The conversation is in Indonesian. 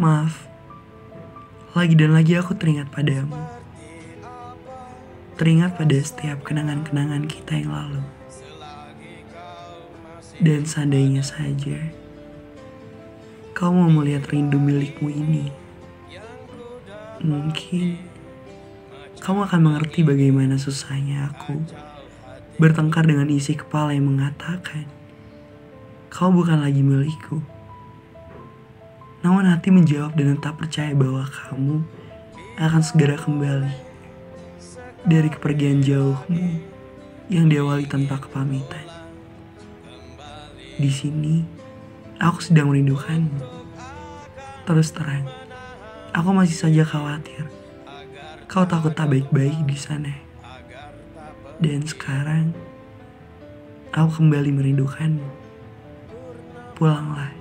Maaf, lagi dan lagi aku teringat padamu. Teringat pada setiap kenangan-kenangan kita yang lalu. Dan seandainya saja, kau mau melihat rindu milikmu ini, mungkin kamu akan mengerti bagaimana susahnya aku bertengkar dengan isi kepala yang mengatakan, kau bukan lagi milikku. Namun hati menjawab dan tak percaya bahwa kamu akan segera kembali dari kepergian jauhmu yang diawali tanpa kepamitan. Di sini, aku sedang merindukanmu. Terus terang, aku masih saja khawatir. Kau takut tak baik-baik di sana. Dan sekarang, aku kembali merindukanmu. Pulanglah.